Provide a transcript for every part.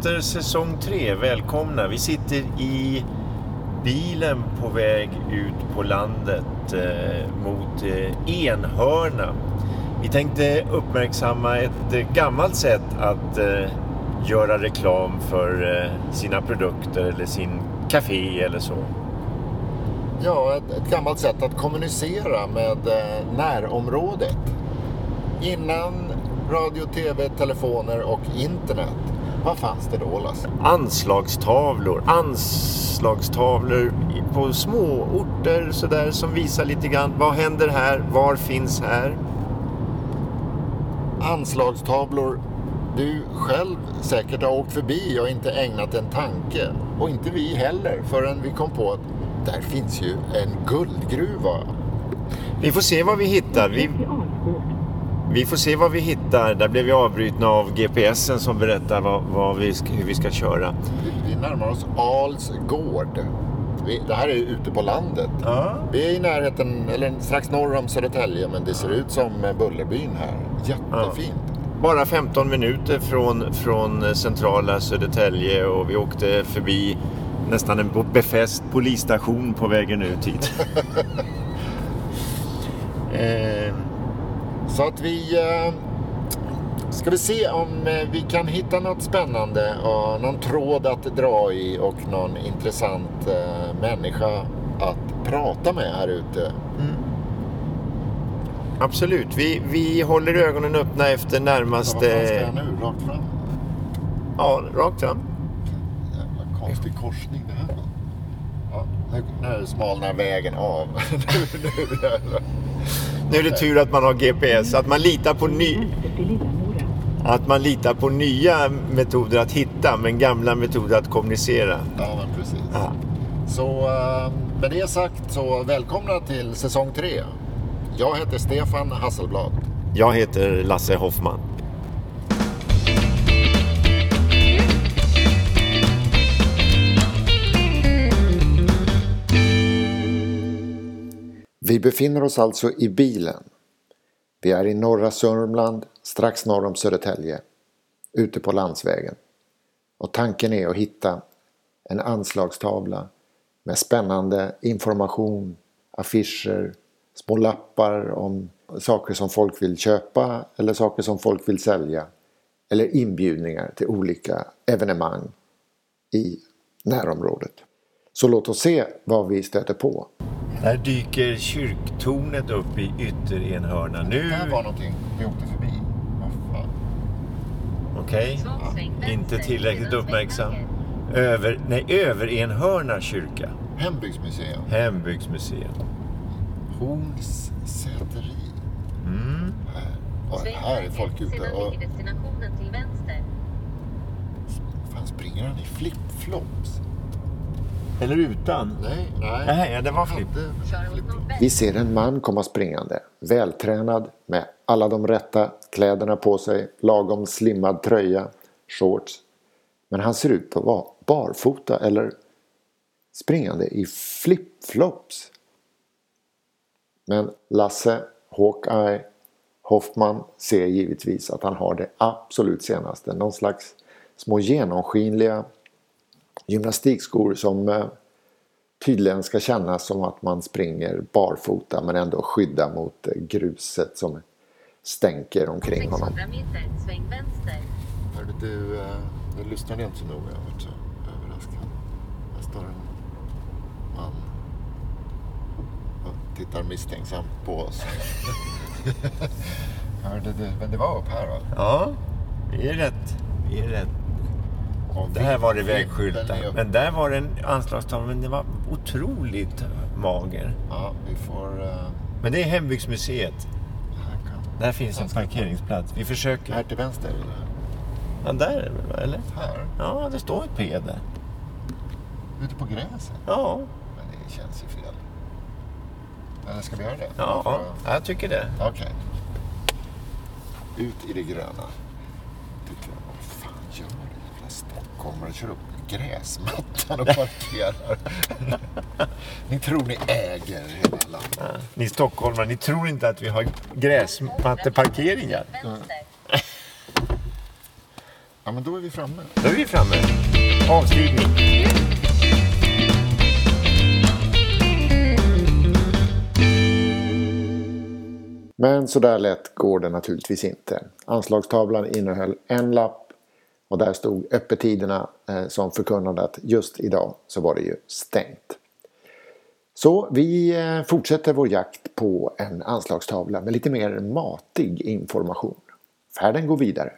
Efter säsong 3, välkomna. Vi sitter i bilen på väg ut på landet eh, mot eh, Enhörna. Vi tänkte uppmärksamma ett eh, gammalt sätt att eh, göra reklam för eh, sina produkter eller sin café eller så. Ja, ett, ett gammalt sätt att kommunicera med eh, närområdet. Innan radio, tv, telefoner och internet. Vad fanns det då Lasse? Anslagstavlor, anslagstavlor på små orter sådär som visar lite grann vad händer här, var finns här. Anslagstavlor du själv säkert har åkt förbi och inte ägnat en tanke. Och inte vi heller förrän vi kom på att där finns ju en guldgruva. Vi får se vad vi hittar. Vi, vi får se vad vi hittar. Där blev vi avbrutna av GPSen som berättar vad, vad vi, hur vi ska köra. Vi, vi närmar oss Als gård. Vi, det här är ute på landet. Ja. Vi är i närheten, eller strax norr om Södertälje, men det ser ut som Bullerbyn här. Jättefint. Bara 15 minuter från, från centrala Södertälje och vi åkte förbi nästan en befäst polisstation på vägen ut hit. eh, Så att vi... Eh, ska vi se om eh, vi kan hitta något spännande och någon tråd att dra i och någon intressant eh, människa att prata med här ute. absolut, vi, vi håller ögonen öppna efter Ja, vad ska närmaste... jag nu? Rakt fram? Ja, rakt fram. Jävla konstig korsning det här. Ja, nu, nu smalnar vägen av. nu, nu. Nu är det tur att man har GPS, att man litar på ny... Att man litar på nya metoder att hitta, men gamla metoder att kommunicera. Ja, men precis. Ja. Så eh, med det sagt så välkomna till säsong tre. Jag heter Stefan Hasselblad. Jag heter Lasse Hoffman. Vi befinner oss alltså i bilen. Vi är i norra Sörmland, strax norr om Södertälje, ute på landsvägen. Och tanken är att hitta en anslagstavla med spännande information, affischer, små lappar om saker som folk vill köpa eller saker som folk vill sälja. Eller inbjudningar till olika evenemang i närområdet. Så låt oss se vad vi stöter på. Där dyker kyrktornet upp i ytterenhörnan. Nu... Det var någonting vi åkte förbi. Vad fan? Okej. Inte tillräckligt uppmärksam. Över, nej, Överenhörna kyrka. Hembygdsmuseum. Hembygdsmuseet. Horns säteri. Mm. Här. Och här är folk ute och... ligger destinationen till vänster. fan springer han i flipflops? Eller utan? Nej, nej. Nej, det var flip. Hade Kör åt flip-flop. nordväst. Vi ser en man komma springande. Vältränad med alla de rätta kläderna på sig. Lagom slimmad tröja. Shorts. Men han ser ut att vara barfota eller springande i flipflops. Men Lasse, Hawkeye, Hoffman ser givetvis att han har det absolut senaste. Någon slags små genomskinliga gymnastikskor som eh, tydligen ska kännas som att man springer barfota men ändå skydda mot eh, gruset som stänker omkring honom. 600 meter, sväng vänster. Hörde du, eh, jag lyssnade inte så noga. Jag var så överraskad. Här står en man och tittar misstänksamt på oss. Hörde du? Men det var upp här va? Ja, vi är rätt. Vi är rätt. Där var det vägskyltar. Men där var det en anslagstavla, men det var otroligt mager. Ja, vi får... eh, Men det är Hembygdsmuseet. här, Där finns en parkeringsplats. Vi här försöker... till vänster eller? Ja, där är det väl, eller? Här? Ja, det står ett P där. Ute på gräset? Ja, Men det känns ju fel. Eller ska vi göra det? ja, jag tycker det. Okej. Ut i det gröna. Tycker jag, vad fan gör det jävla stockholmare? Kör upp gräsmattan och parkerar. ni tror ni äger hela landet. Ni stockholmare, ni tror inte att vi har gräsmatteparkeringar? Ja, men då är vi framme. Då är vi framme. Avstigning. Men så där lätt går det naturligtvis inte. Anslagstavlan innehöll en lapp och där stod öppettiderna eh, som förkunnade att just idag så var det ju stängt. Så vi eh, fortsätter vår jakt på en anslagstavla med lite mer matig information. Färden går vidare.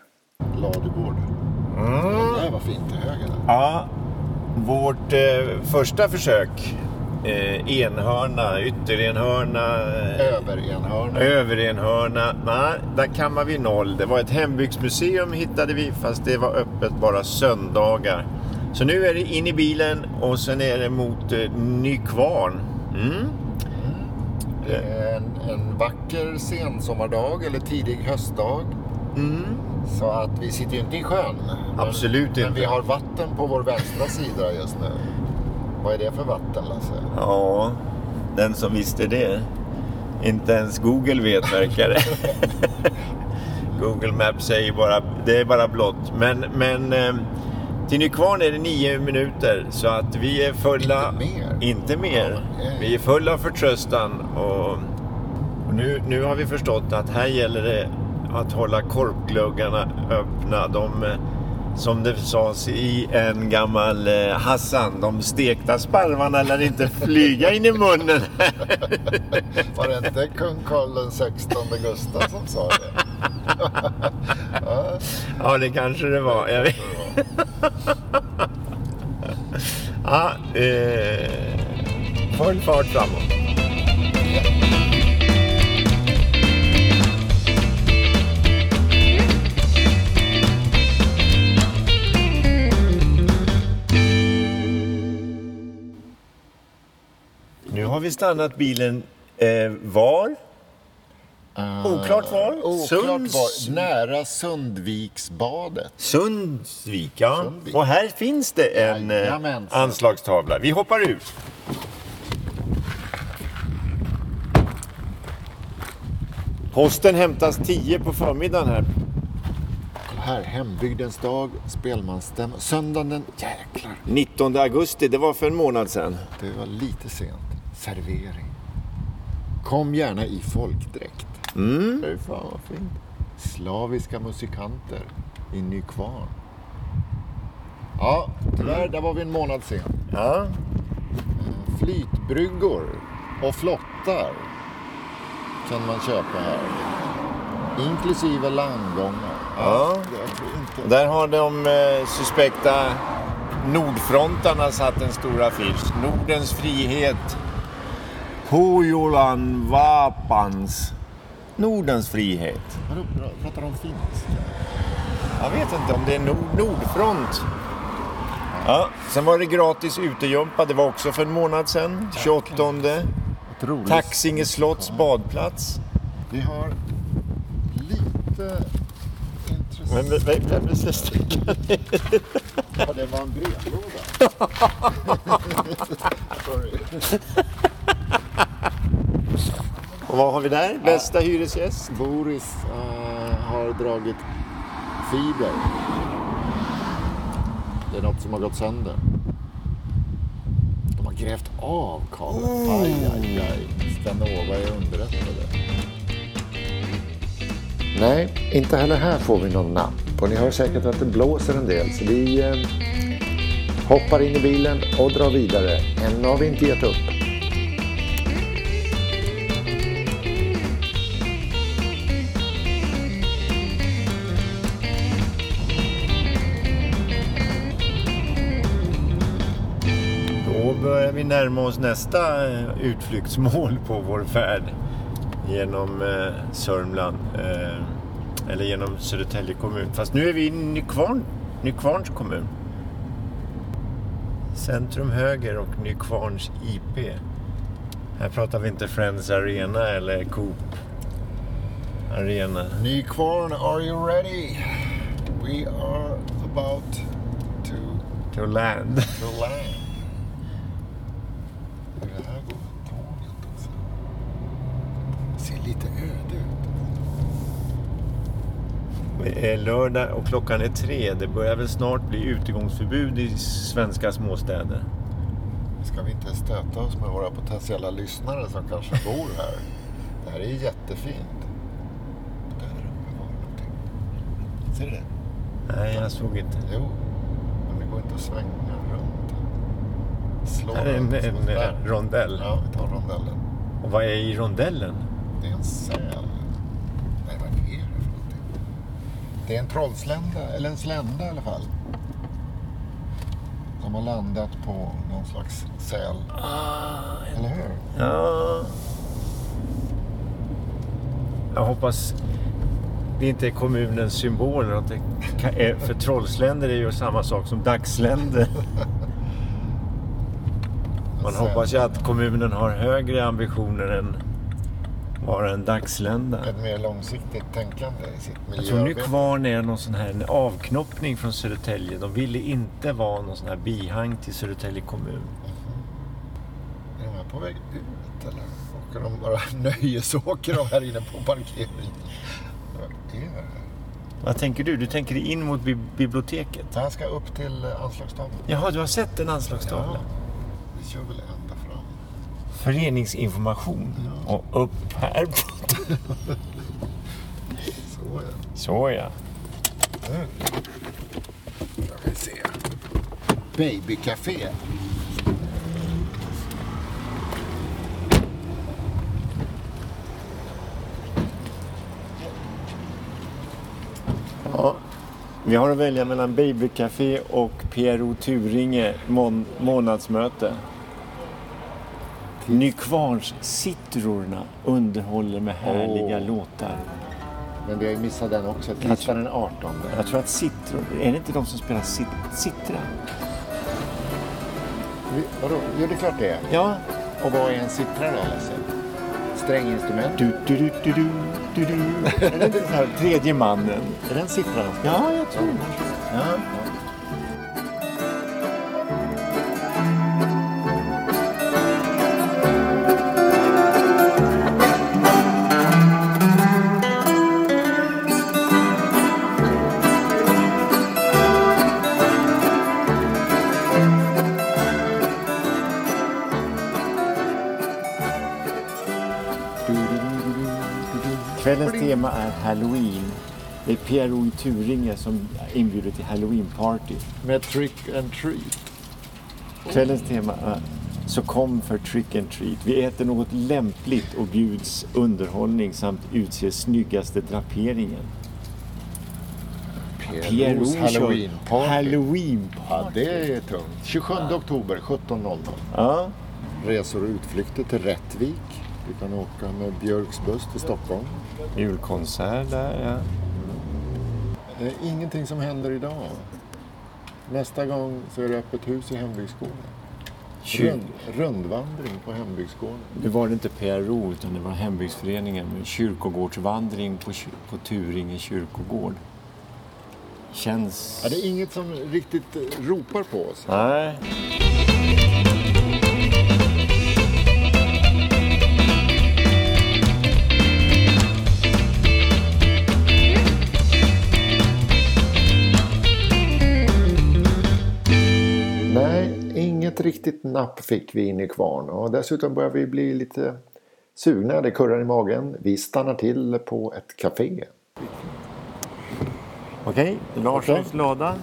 Ladugård. Mm. Det där var fint till höger. Ja, vårt eh, första försök. Eh, enhörna, ytterenhörna, eh, Överenhörna. överenhörna. Nej, där kammade vi noll. Det var ett hembygdsmuseum hittade vi fast det var öppet bara söndagar. Så nu är det in i bilen och sen är det mot eh, Nykvarn. Mm. Det är en, en vacker sensommardag eller tidig höstdag. Mm. Så att vi sitter ju inte i sjön. Men, Absolut Men inte. vi har vatten på vår vänstra sida just nu. Vad är det för vatten Lasse? Ja, den som visste det. Inte ens Google vet verkar det. Google Maps säger bara, det är bara blått. Men, men eh, till Nykvarn är det nio minuter så att vi är fulla... Inte mer? Inte mer. Ja. Vi är fulla av förtröstan och, och nu, nu har vi förstått att här gäller det att hålla korkgluggarna öppna. De, eh, som det sades i en gammal eh, Hassan, de stekta sparvarna lär inte flyga in i munnen. Var det inte kung Karl 16 Gustav som sa det? ja, ja, det kanske det var. Jag vet. Ja, eh, full fart framåt. Vi stannat bilen eh, var? Oklart var. Oklart Sunds- var. Nära Sundviksbadet. Sundsvik, ja. Sundvik. Och här finns det en eh, Jajamensan. anslagstavla. Vi hoppar ut. Posten hämtas 10 på förmiddagen här. Kolla här, hembygdens dag, spelmansstämma. Söndagen den... Jäklar, 19 augusti, det var för en månad sedan. det var lite sent. Servering. Kom gärna i folkdräkt. Mm. Fy fan vad fint. Slaviska musikanter i Nykvarn. Ja, tyvärr, där var vi en månad sen. Ja. Flytbryggor och flottar kan man köpa här. Inklusive landgångar. Ja. inte... Där har de eh, suspekta Nordfrontarna satt en stor affisch. Nordens frihet. Pujolan Vapans. Nordens frihet. Vadå, pra- pratar de finska? Jag vet inte om det är Nord Nordfront. Ja, sen var det gratis utegympa. Det var också för en månad sedan. 28. Ett roligt. Taxinge slotts badplats. Vi har lite intressant. Men vem- är stickan? Ja, det var en brevlåda. Sorry. Och vad har vi där? Bästa hyresgäst? Boris eh, har dragit fiber. Det är något som har gått sönder. De har grävt av kabeln. Aj, aj, aj. Skanova är underrättade. Nej, inte heller här får vi någon napp. Och ni hör säkert att det blåser en del. Så vi eh, hoppar in i bilen och drar vidare. Än har vi inte gett upp. Närma oss nästa eh, utflyktsmål på vår färd genom eh, Sörmland. Eh, eller genom Södertälje kommun. Fast nu är vi i Nykvarn, Nykvarns kommun. Centrum höger och Nykvarns IP. Här pratar vi inte Friends Arena eller Coop Arena. Nykvarn, are you ready? We are about to, To land. to land. Hur det här går tåget alltså. Det ser lite öde ut. Är lördag och klockan är tre. Det börjar väl snart bli utegångsförbud i svenska småstäder. Ska vi inte stöta oss med våra potentiella lyssnare som kanske bor här? Det här är jättefint. Där uppe var någonting. Ser du det? Nej, jag såg inte. Jo, men det går inte att svänga runt. Slå Här är en, en, en rondell. Ja, vi tar rondellen. Och vad är i rondellen? Det är en säl. Nej, vad är det för någonting? Det är en trollslända, eller en slända i alla fall. Som har landat på någon slags säl. Eller hur? Ja. Jag hoppas det inte är kommunens symboler. Att det är- För trollsländer är ju samma sak som dagsländer. Man hoppas ju att kommunen har högre ambitioner än vara en dagslända. Ett mer långsiktigt tänkande i sitt Jag tror miljöarbete. Nykvarn är någon sån här avknoppning från Södertälje. De ville inte vara någon sån här bihang till Södertälje kommun. Är de här på väg ut eller? Åker de bara nöjesåker de här inne på parkeringen? Vad är det tänker du? Du tänker in mot bi- biblioteket? Det här ska upp till anslagstavlan. Jaha, du har sett en anslagstavla? Vi kör väl ända Föreningsinformation. Och upp här. Så ja. Så ja. Nu ska vi se. Babycafé. ja. Vi har att välja mellan Babycafé och PRO Turinge mån- månadsmöte. Nykvarns Citrorna underhåller med härliga Åh. låtar. Men vi har ju missat den också. Tisdag den 18. Jag tror att Citror, är det inte de som spelar cit- Citra? Vi, vadå? Jo, det är klart det är. Ja. Och vad är en cittrare Lasse? Stränginstrument? Du, du, du, du, du, du, du. Är det inte så här, tredje mannen? Är det en cittrare? Ja, jag tror det. Ja. Kvällens tema är Halloween. Det är i Turinge som inbjuder till Halloween-party. Med trick and treat. Kvällens tema är Så kom för trick and treat. Vi äter något lämpligt och bjuds underhållning samt utser snyggaste draperingen. PROs halloween-party. Halloween Ja, det är tungt. 27 oktober 17.00. Ja. Resor och utflykter till Rättvik. Du kan åka med Björks buss till Stockholm. Julkonsert där, ja. Det är ingenting som händer idag. Nästa gång så är det öppet hus i hembygdsgården. Rund, rundvandring på hembygdsgården. Nu var det inte PRO utan det var hembygdsföreningen med kyrkogårdsvandring på, på Turinge kyrkogård. Känns... Ja, det är inget som riktigt eh, ropar på oss. Nej, riktigt napp fick vi in i kvarn. Och dessutom börjar vi bli lite sugna. Det kurrar i magen. Vi stannar till på ett café. Okej, Larssons lada.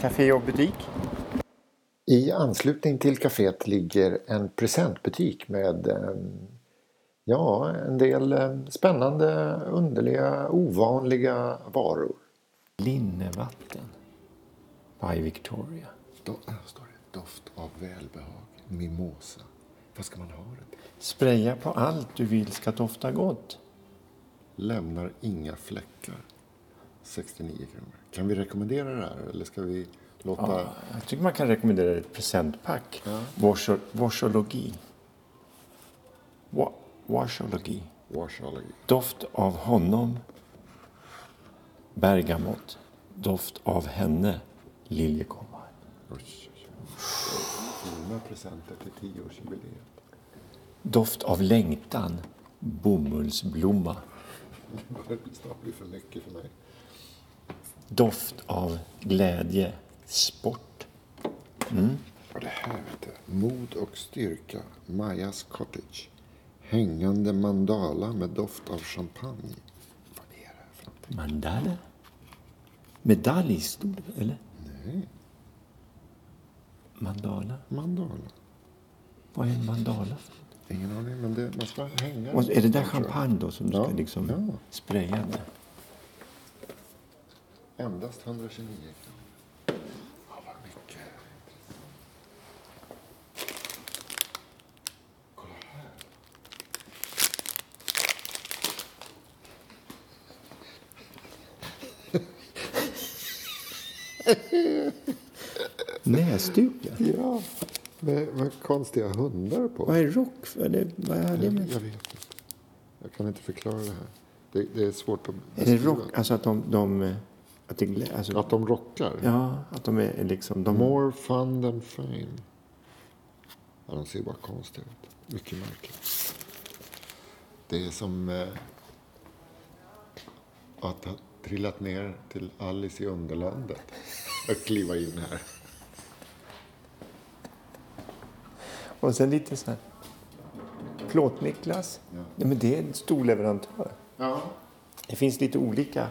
Café och butik. I anslutning till kaféet ligger en presentbutik med eh, ja, en del eh, spännande, underliga, ovanliga varor. Linnevatten. By Victoria. Då, står det doft av välbehag, mimosa. Vad ska man ha det till? Spraya på allt du vill ska dofta gott. Lämnar inga fläckar. 69 kronor. Kan vi rekommendera det här eller ska vi låta... Ja, jag tycker man kan rekommendera ett presentpack. Washo- Washologi. Wa- Washologi. Washology. Doft av honom. Bergamott. Doft av henne. Liljekonvalj. Fina presenter till tioårsjubileet. Doft av längtan. Bomullsblomma. Det snart bli för mycket för mig. Doft av glädje. Sport. Och det här vet du. Mod och styrka. Majas cottage. Hängande mandala med doft av champagne. Vad är det här för någonting? Mandala? Medalj stod eller? Nej. Mandala? Mandala. Vad är en mandala? Ingen aning, men det, man ska hänga. Och är det där champagne då som du Ja, ska liksom ja. spraya med? Endast 129 kronor. Ja, vad mycket. Kolla här. Näsdukar? Ja, med, med konstiga hundar på. Vad är rock? för? Det, vad är det Jag, med? jag vet inte. Jag kan inte förklara det här. Det, det är svårt att Är det rock? Alltså att de... de att det, alltså, Att de rockar? Ja, att de är liksom... De, More fun than fame. Ja, de ser bara konstiga ut. Mycket märkligt. Det är som eh, att ha trillat ner till Alice i Underlandet och kliva in här. Och sen lite så här... Plåt-Niklas. Ja. Nej, men det är en stor leverantör. Ja, Det finns lite olika.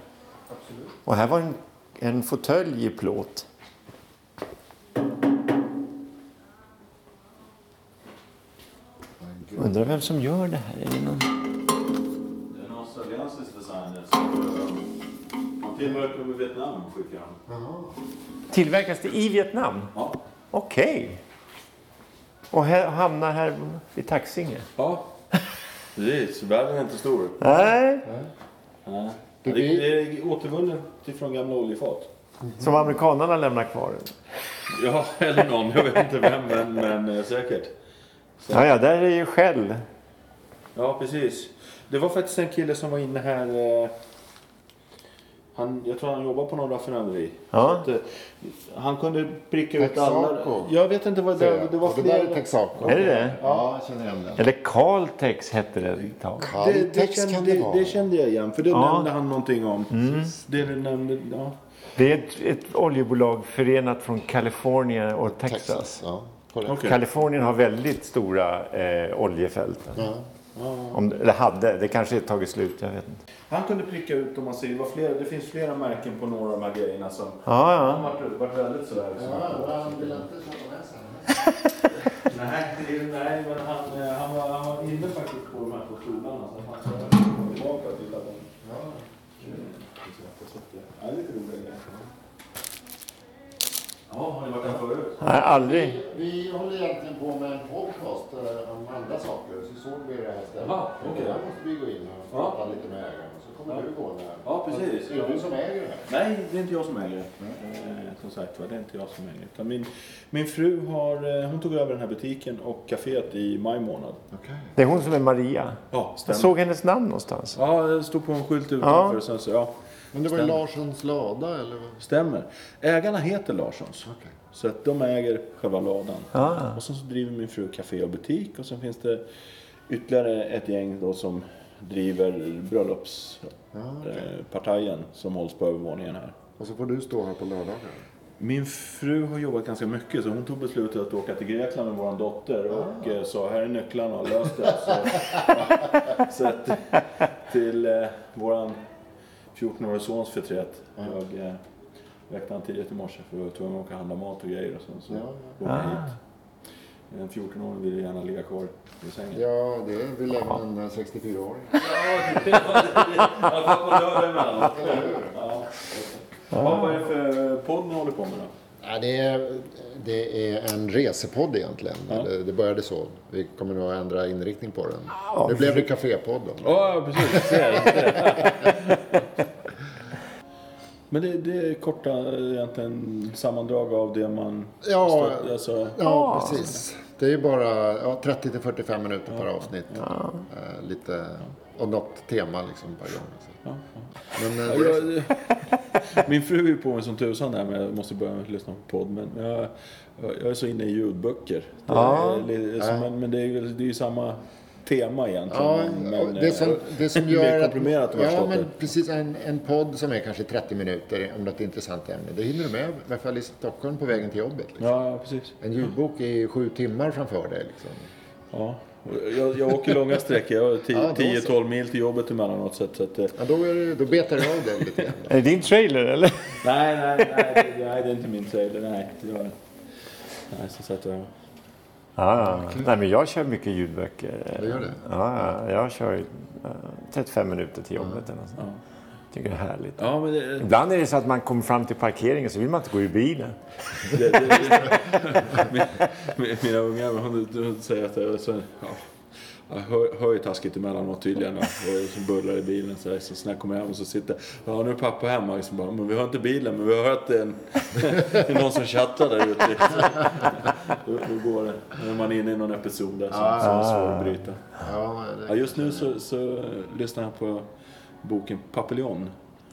absolut. Och här var en, en fåtölj i plåt. Undrar vem som gör det här? Är det någon... Det är en australiensisk designer som eh, han tillverkar med Vietnam skickar han. Tillverkas det i Vietnam? Ja. Okej. Och här, hamnar här vid Taxinge? Ja. Precis, världen är inte stor. Nej. Ja. Det Det, blir- det är återvunnet från gamla oljefat. Som amerikanarna lämnar kvar? Ja, eller någon. Jag vet inte vem, men, men eh, säkert. Ja, ja, där är ju Shell. Ja, precis. Det var faktiskt en kille som var inne här. Han, jag tror han jobbar på någon raffinaderi. Ja. Att, eh, han kunde pricka ut alla... Texaco. Jag vet inte vad det, det var det där är. Texaco. Är det det? Ja, jag känner igen den. Eller Caltex hette det ett tag. Det, det, Caltex kände, kan det det, vara. det kände jag igen, för det Ja. nämnde han någonting om. Det du nämnde, ja. Det är ett, ett oljebolag förenat från Kalifornien och Texas. Texas. Ja. Kalifornien har väldigt stora eh, oljefält. Ja. Om, eller hade, det kanske är tagit slut, jag vet inte. Han kunde pricka ut om man ser, det, var flera, det finns flera märken på några av de här grejerna som Ja, han ja. varit, varit väldigt sådär. Nej, det är, nej, men han, eh, han, var, han var inne faktiskt på de här två stolarna. Så han ska komma tillbaka och titta på dem. Ja, det är lite roliga grejer. Ja, har ni varit här förut? Nej, aldrig. Vi håller egentligen på med en podcast eh, om andra saker. Så såg vi det här stället. Jaha, okej. Där måste vi gå in och Ja. prata lite med ägaren. Så kommer Ja. du gå där. Ja, precis. Är det du som äger det här? Nej, det är inte jag som äger det. Eh, som sagt var, det är inte jag som äger det. Min, min fru har, eh, hon tog över den här butiken och kaféet i maj månad. Okej. Det är hon som är Maria. Ja, Jag stämmer. såg hennes namn någonstans. Ja, det stod på en skylt utanför. Ja. Sen så, ja, Men det var ju Stämmer. Larssons lada eller? vad? stämmer. Ägarna heter Larssons. Okej. Så att de äger själva ladan. Ah. Och sen så driver min fru café och butik. Och sen finns det ytterligare ett gäng då som driver bröllopspartajen som hålls på övervåningen här. Och så får du stå här på lördagar. Min fru har jobbat ganska mycket så hon tog beslutet att åka till Grekland med vår dotter och eh, sa här är nycklarna och lös det. Så, så att, till eh, våran 14-åriga sons förtret. Jag eh, väckte han tidigt i morse för jag var tvungen att åka och handla mat och grejer och sen så Ja, åkte jag hit. En 14-åring vill gärna ligga kvar i sängen. Ja, det vill även en 64-åring. Jag har fått på dörren emellanåt. Ja. Ja, Vad är det för podd ni håller på med då? Ja, det, är, det är en resepodd egentligen. Eller, det började så. Vi kommer nog att ändra inriktning på den. Nu blev det Cafépodden. Ja, precis. Men det, det är korta egentligen sammandrag av det man... Ja. stött- alltså, Ja, precis. Det är bara ja, 30 till 45 minuter per avsnitt. Eh, lite, och något tema liksom per gång. Så. ja, Men, ja. eh, Jag, min fru är på mig som tusan där men jag måste börja lyssna på podd. Men jag, jag är så inne i ljudböcker. Det Ja. är så, men, men det är ju det är samma tema egentligen. Ja, men, och det som, eh, det som gör att... komprimerat Ja, men precis. En, en podd som är kanske 30 minuter om något intressant ämne. Det hinner du med, i alla fall i Stockholm på vägen till jobbet. Liksom. Ja, ja, precis. En ljudbok är sju timmar framför dig. Liksom. Ja. Jag, jag åker långa sträckor. Jag har Ja, då tio- så. 10-12 mil till jobbet emellanåt. Så att, så att, eh, Ja, då, är det, då betar du av det lite grann. Är det din trailer eller? nej, nej, nej, det- nej, det är inte min trailer. Nej, jag, nej så, att, Ja, nej men jag kör mycket ljudböcker. Du gör det? Ja, ja, jag kör eh, 35 minuter till jobbet eller något sånt. Tycker det är härligt. ja, men det, Ibland är det så att man kommer fram till parkeringen så vill man inte gå ur bilen. det, det, mina unga hon, hon säger att jag, så, ja, jag hör, hör ju taskigt emellanåt tydligen. Och, som bullar i bilen. Så, här, så, så när jag kommer hem och så sitter ja nu är pappa hemma. Liksom bara, men vi hör inte bilen men vi hör att det är, en, det är någon som chattar där ute. Då, går det. När man är inne i någon episod där som, som är svår att bryta. Ja, Ja, just nu så, så lyssnar jag på boken Papillon.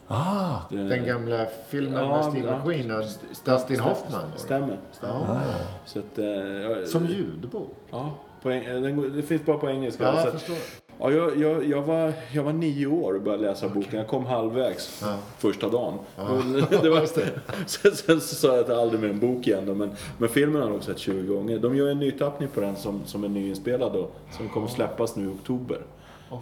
Ah, Det- den gamla filmen Ja, med Steve ja. McQueen och Dustin Hoffman. Stämmer. Ja, Så att, eh, jag- som ljudbok. Ja, på, den det finns bara på engelska. Ja, jag att, förstår. ja, jag, jag, jag, var, jag var nio år och började läsa boken. Jag kom halvvägs Ja. första dagen. Men det var, sen, sen så sa jag att jag aldrig mer en bok igen. Då, men, men filmen har jag nog sett 20 gånger. De gör en nytappning på den som, som är nyinspelad då. Som kommer släppas nu i oktober. Fan.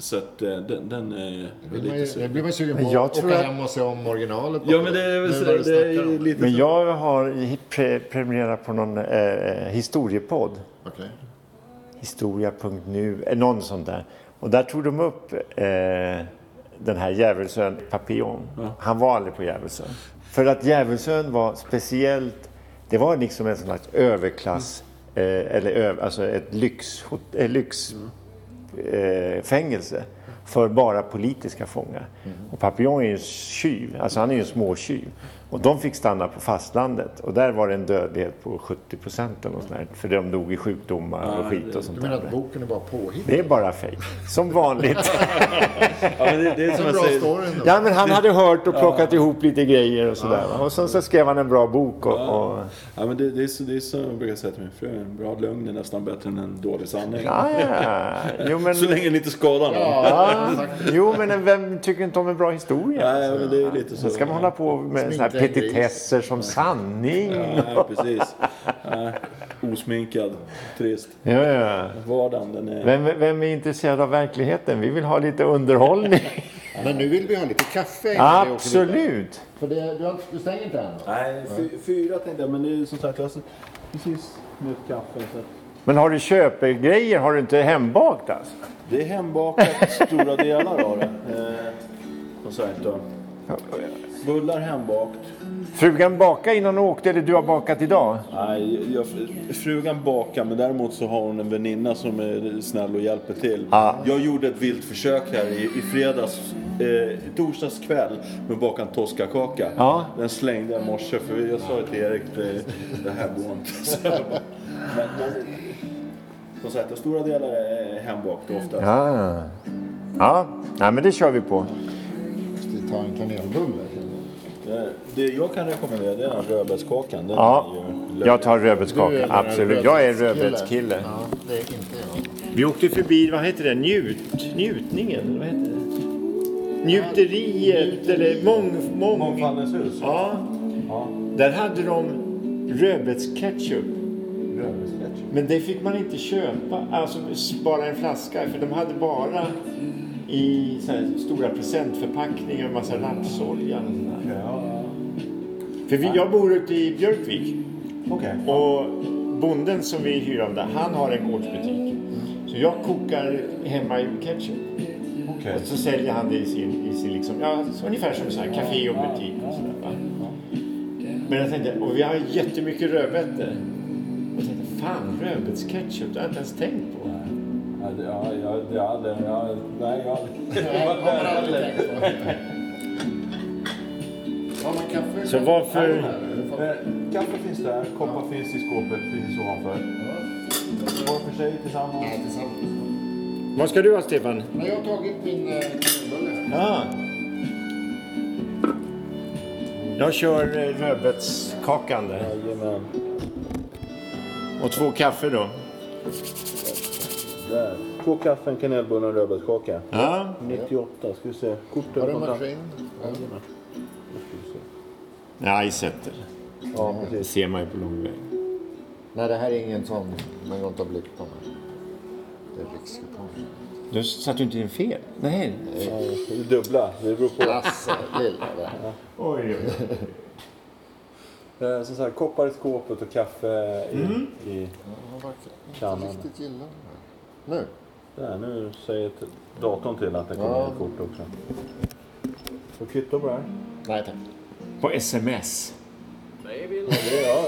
Så att eh, den, den är Det blir man lite sur. det blir man sugen på. jag att tror åka att- hem och se om originalet. Ja men det är väl när du det är lite men så. jag har pre prenumererat på någon eh, historiepodd. Okej. Historia.nu, eh, någon sån där. Och där tog de upp eh, den här Djävulsön Papillon. Han var aldrig på Djävulsön. För att Djävulsön var speciellt, det var liksom en slags överklass, eh, eller ö, alltså ett lyx, eh, lyx eh, fängelse för bara politiska fångar. Och Papillon är ju en tjuv, alltså han är ju en småtjuv. Och de fick stanna på fastlandet och där var det en dödlighet på 70 procent eller något sånt där, För de dog i sjukdomar och skit och sånt Du menar där. att boken är bara påhittad? Det är bara fejk. Som vanligt. Ja, men det, det är som En bra story. Ja, men han hade hört och plockat ihop lite grejer och sådär. va. Och sen så skrev han en bra bok. Och, och... Ja, men det, det, är så, det är så jag brukar säga till min fru. En bra lögn är nästan bättre än en dålig sanning. Ja, ja. Jo, men, Så länge den inte skadar någon. Ja, exakt. jo, men vem tycker inte om en bra historia? Nej, men det är lite så. Sen ska man hålla på med här gris. Petitesser som sanning. Ja, precis. Ja, osminkad, trist. Ja, ja. Vardagen, den är... Vem, vem är intresserad av verkligheten? Vi vill ha lite underhållning. Men nu vill vi ha lite kaffe. Absolut. För det, du, har, inte- du stänger inte än? Nej, fy- fyra tänkte jag. Men det är som sagt, jag har precis nytt kaffe. Så Men har du köpegrejer? Har du inte hembakt alltså? det är hembakat stora delar av det. Eh, som sagt då. Bullar hembakt. Frugan bakade innan hon åkte eller du har bakat idag? Nej, jag, frugan bakar men däremot så har hon en väninna som är snäll och hjälper till. Ja. Jag gjorde ett vilt försök här i, i fredags, eh, torsdags kväll med att baka en toskakaka. Ja. Den slängde jag i morse för jag sa till Erik det, det här går inte. Jag men, men som sagt, stora delar är hembakt oftast. Ja. Ja, Nej, men det kör vi på. Måste vi ta en kanelbulle? Det, det jag kan rekommendera det är den rödbetskakan. Den Ja, är ju jag tar Du är rödbetskaka. den Absolut. Jag är rödbetskille. rödbetskille. Ja, det är inte jag. Vi åkte förbi, vad heter det, Njut, njutningen? eller Vad heter det? Njuteriet eller mång, mång... Mångfaldens hus. Ja, Ja. där hade de rödbetsketchup. Rödbetsketchup. Men det fick man inte köpa, alltså bara en flaska. För de hade bara i så här stora presentförpackningar och massa rapsolja. och sånt där. Ja. För vi, jag bor ute i Björkvik. Okej. Och bonden som vi hyr av där, han har en gårdsbutik. Så jag kokar hemma i ketchup. Okej. Och så säljer han det i sin, i sin liksom, ja, så ungefär som så här, café och butik och sådär. va. Men jag tänkte, och vi har jättemycket rödbetor. Och jag tänkte, fan rödbetsketchup, det har jag inte ens tänkt på. Ja, det- ja, ja, det hade, ja, nej, jag Jag har aldrig tänkt på. Så varför- Eh, Kaffe finns där, koppar finns i skåpet precis ovanför. Var för sig tillsammans. Nej, tillsammans. Vad ska du ha Stefan? Men jag har tagit min eh, kanelbulle. Ja. Jag kör eh, rödbetskakan där. Jajamän. Och två kaffe då. Där. Två kaffe, en kanelbulle och en rödbetskaka. Ja. 98, ska vi se. Kortet. Har du maskin? Ja. Jajamän. Nej, sätter. Ja, Det precis. ser man ju på lång väg. Nej, det här är ingen sån man går inte har blick på. Men det är rikskupong. Du satte inte in fel. Nej. Ja, det är dubbla. Det beror på. Alltså, lilla där. Oj, oj, oj. Eh, Som sagt, koppar i skåpet och kaffe i, i Jag verkar Kannan. inte riktigt gilla den här. Nu. Där, nu säger t- datorn till att det kommer Ja. ett kort också. Så kvitto på det här? Nej tack. På sms. Ja, det är ja,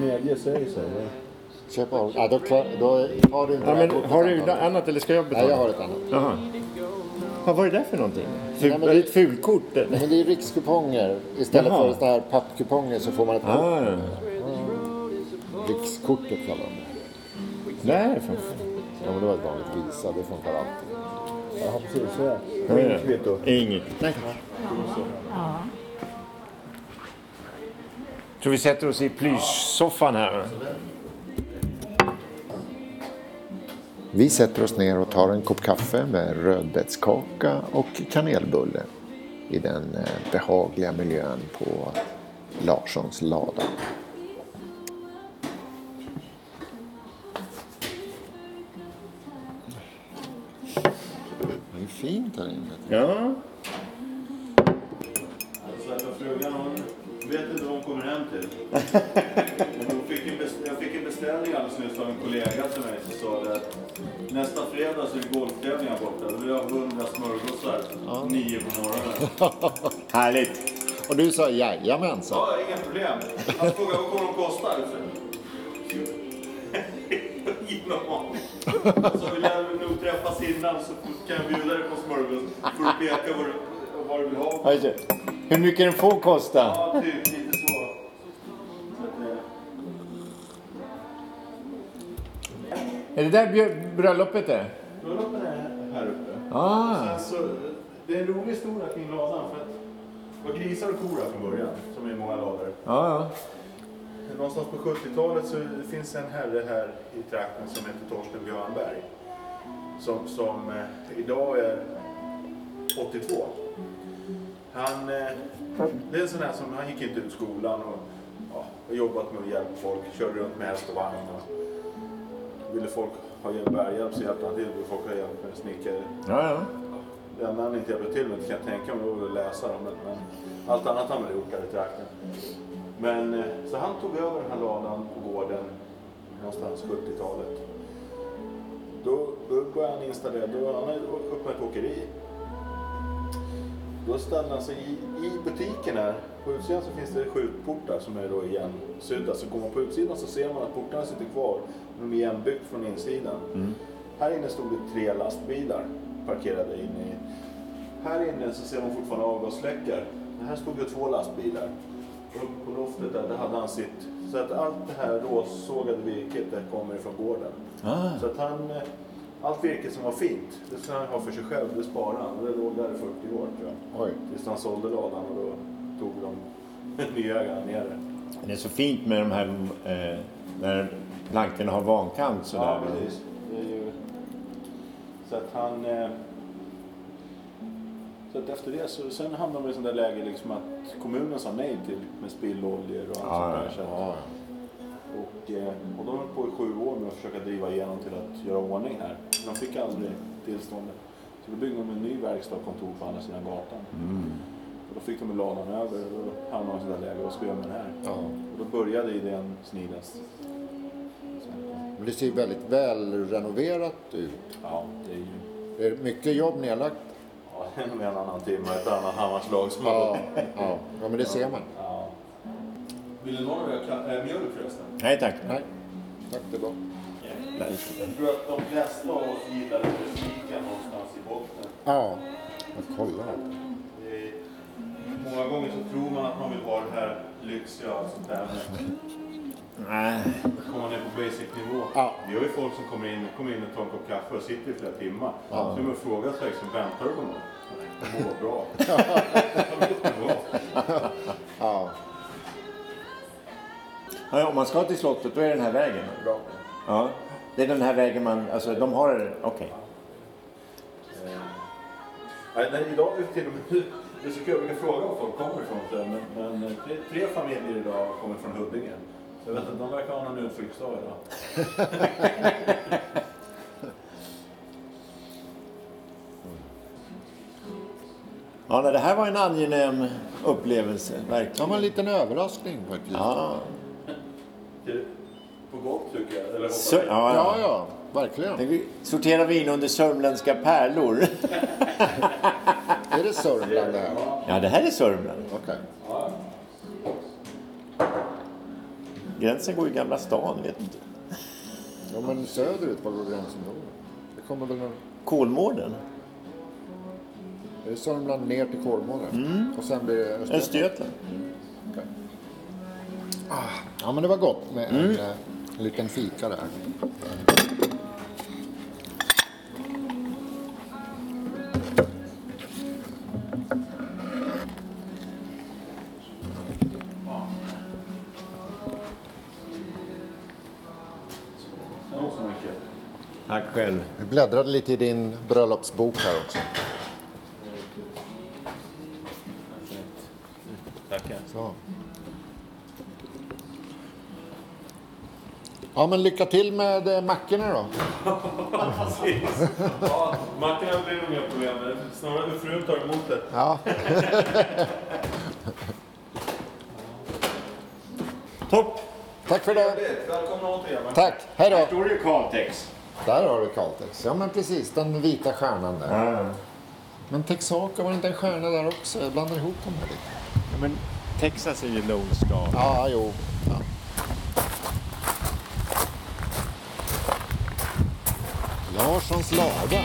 medge säger. Det- Köp av. Ja, då, klar, då har du inte Ja, men har du antagligen. annat eller ska jag betala? Nej, jag har ett annat. Jaha. Vad var det där för någonting? Nej, Ful, men är det- ett fulkort eller? Men det är rikskuponger. Istället Jaha. för sådana här pappkuponger så får man ett kort. Ah, ja. Rikskortet kallar de det. Därifrån. Ja, men det var ett vanligt Visa. Det funkar alltid. Ja, precis. Så. Ja, ja. Inget kvitto. Inget. Nej Tror vi sätter oss i plyschsoffan här. Vi sätter oss ner och tar en kopp kaffe med rödbetskaka och kanelbulle i den eh, behagliga miljön på Larssons lada. Det är fint här inne. Ja. Nästa fredag så är det golftävlingar borta. Då vill jag ha 100 smörgåsar nio på morgonen. Härligt. Och du sa jajamensan. Ja, inga problem. Han frågade vad kommer de kosta? Ingen aning. Så vill jag nog träffas innan så kan jag bjuda dig på smörgås. Får du peka vad du, vad du vill ha. Hur mycket den får kosta? Ja, typ lite så. så att, eh, Är det där bröllopet är? Bröllopen är här uppe. Ah. Sen så, det är en rolig historia kring ladan. För att det var grisar och kor här från början, som i många lador. Ja, ja. Någonstans på 70-talet så finns en herre här i trakten som heter Torsten Björnberg. Som, som eh, idag är 82. Han, eh, det är en sån här som, han gick inte ut skolan och ja, jobbat med att hjälpa folk, körde runt med häst och vagn. Och ville folk ha hjälp, bärhjälp så hjälpte han till, ville folk ha hjälp med snickare. ja, ja. Det enda han inte hjälpte till med kan jag tänka mig var att läsa dem. Men, men allt annat har han väl gjort här i trakten. Men eh, så han tog över den här ladan på gården någonstans 70-talet. Då, då började han installera, då han öppnat ett åkeri. Då ställde han sig i, i butiken här. På utsidan så finns det skjutportar som är då igensydda. Så går man på utsidan så ser man att portarna sitter kvar. Är igenbyggt från insidan. Här inne stod det tre lastbilar parkerade inne i. Här inne så ser man fortfarande avgasfläckar. Men Här stod det två lastbilar. Och på loftet där, där hade han sitt. Så att allt det här råsågade virket det kommer ifrån gården. Ah. Så att han, eh, allt virke som var fint, det ska han ha för sig själv. Det sparade han. Det låg där i 40 år tror jag. Oj. Tills han sålde ladan och då tog de nyägarna ner det. Det är så fint med de här eh, när plankorna har vankant sådär. Ja, precis. Det är ju... Så att han... Eh... Så att efter det så sen hamnade man i sånt där läge liksom att kommunen sa nej till med spilloljor och allt Ja, sånt där. Så Ja, och, eh, och de höll på i sju år med att försöka driva igenom till att göra ordning här. De fick aldrig tillståndet. Så då byggde de en ny verkstad och kontor på andra sidan gatan. Och då fick de ladan över och då hamnade de i sånt där läge. Vad ska vi göra med det här? ja. Och då började idén snidas. Det ser ju väldigt väl renoverat ut. ja, det är ju... Det är mycket jobb nedlagt. Ja, en och en annan timme, ett annat Hammarslag som Ja, ja. ja men det ser man. ja. Vill du någon röka äh, mjölk förresten? Nej tack. Nej, tack det är bra. Jag tror att de flesta av oss gillar musiken någonstans i botten. Ja, jag kollar. Det är, många gånger så tror man att man vill ha det här lyxiga och sånt där. Nej. kommer man ner på basic nivå. Ja. Vi har ju folk som kommer in, kommer in och tar en kopp kaffe och sitter i flera timmar. Så man frågar sig liksom, väntar du på något? Nej, Det mår bra. Ja, Ja, om man ska till slottet då är den här vägen. bra. Ja. Det är den här vägen man, alltså de har, okej. Nej, nej, idag är det till och med... Det är så kul, jag brukar fråga var folk kommer ifrån. Men, men eh, tre, tre familjer idag kommer från Huddinge. Jag vet att de verkar ha någon utflyktsdag idag. Ja, nej, det här var en angenäm upplevelse, Det var verkligen. en liten överraskning faktiskt. Ja, På gott tycker jag. Eller hoppas så, jag. ja, Ja, ja. ja, verkligen. Vi sorterar vi in under sörmländska pärlor. Är det Sörmland det här? Ja, det här är Sörmland. Okej. Gränsen går i Gamla stan, vet inte. Ja, men söderut, var går gränsen då? Det kommer väl någon... Kolmården? Är det Sörmland ner till Kolmården? Och sen blir det Östergötland? Östergötland? Okej. Ah, ja, men det var gott med en, eh, en liten fika där. Bläddrade lite i din bröllopsbok här också. Tackar. Så. Ja, men lycka till med eh, mackorna då. Precis. Ja, mackorna blir nog inga problem. Snarare frun tar emot det. Ja. Topp! Tack för det. Välkomna återigen. Tack. Hej då. Står det Caltex? Där har du Caltex. Ja, men precis. Den vita stjärnan där. Men Texaco, var det inte en stjärna där också? Jag blandar ihop dem här lite. Men Texas är ju Lone Star. Ja, jo. Ja. Larssons lada.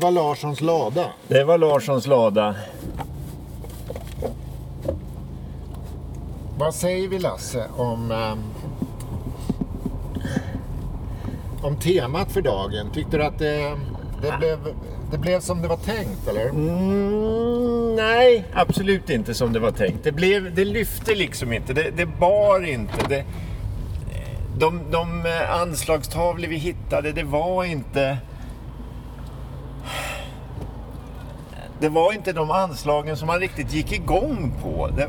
Var Larssons lada. Det var Larssons lada. Vad säger vi Lasse om, ehm, om temat för dagen? Tyckte du att det, det, blev, det blev som det var tänkt eller? Mm, nej, absolut inte som det var tänkt. Det, blev, det lyfte liksom inte. Det, det bar inte. Det, de, de eh, anslagstavlor vi hittade, det var inte... Det var inte de anslagen som man riktigt gick igång på. Det,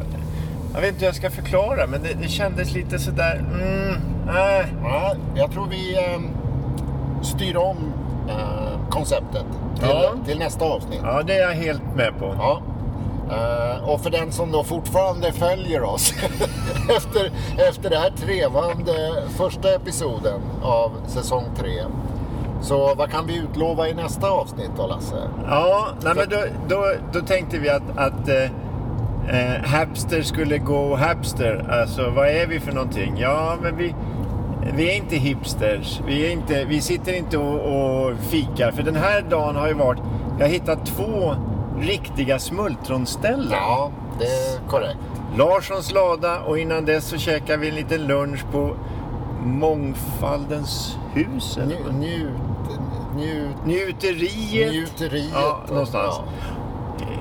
jag vet inte hur jag ska förklara, men det, det kändes lite sådär... Mm, äh. Ja, jag tror vi ehm, styr om eh, konceptet till, Ja. till nästa avsnitt. Ja, det är jag helt med på. Ja. Eh, och för den som då fortfarande följer oss efter, efter det här trevande första episoden av säsong tre. Så vad kan vi utlova i nästa avsnitt då Lasse? Ja, nej, men då, då, då tänkte vi att, att eh, eh, Hapster skulle gå Hapster. Alltså vad är vi för någonting? Ja, men vi, vi är inte hipsters. Vi, är inte, vi sitter inte och, och fikar. För den här dagen har ju varit... Jag har hittat två riktiga smultronställen. Ja, det är korrekt. Larssons lada och innan dess så käkade vi en liten lunch på Mångfaldens hus. eller? Nju, njut, njut, Njuteriet. njuteriet. Ja, någonstans.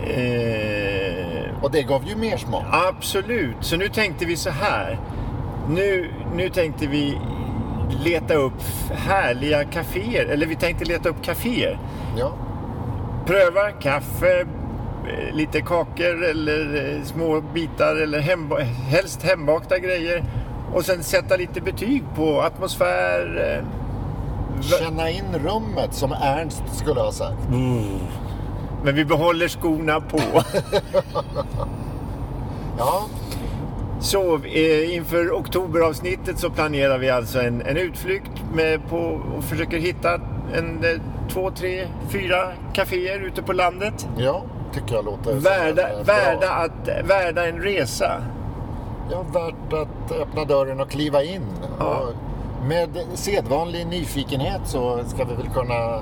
Eh, Och det gav ju mer smak. absolut. Så nu tänkte vi så här. Nu, nu tänkte vi leta upp härliga kaféer. Eller vi tänkte leta upp kaféer. Ja. Pröva kaffe, eh, lite kakor eller eh, små bitar eller hemba- helst hembakta grejer. Och sen sätta lite betyg på atmosfär. eh, Känna in rummet som Ernst skulle ha sagt. Men vi behåller skorna på. Ja, Så eh, inför oktoberavsnittet så planerar vi alltså en, en utflykt med på, och försöker hitta en, eh, två, tre, fyra kaféer ute på landet. ja tycker jag låter Värda, värda, att, värda en resa. Ja, värt att öppna dörren och kliva in. Ja. Och med sedvanlig nyfikenhet så ska vi väl kunna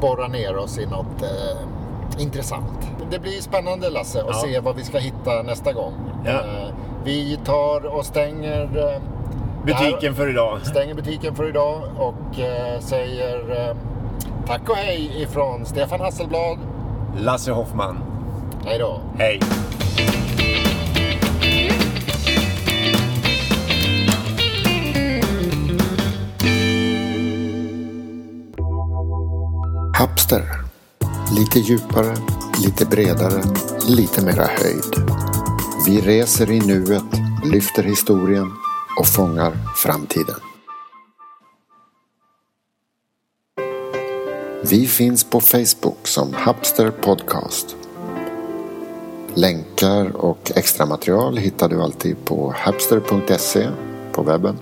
borra ner oss i något eh, intressant. Det blir spännande Lasse att Ja. se vad vi ska hitta nästa gång. Ja. Eh, vi tar och stänger, eh, Butiken för idag. stänger butiken för idag och eh, säger eh, tack och hej ifrån Stefan Hasselblad. Lasse Hoffman. Hej då. Hej! Hapster. Lite djupare, lite bredare, lite mera höjd. Vi reser i nuet, lyfter historien och fångar framtiden. Vi finns på Facebook som Hapster Podcast. Länkar och extra material hittar du alltid på hapster.se på webben.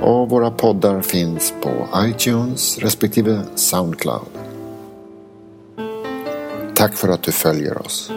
Och våra poddar finns på iTunes respektive Soundcloud. Tack för att du följer oss.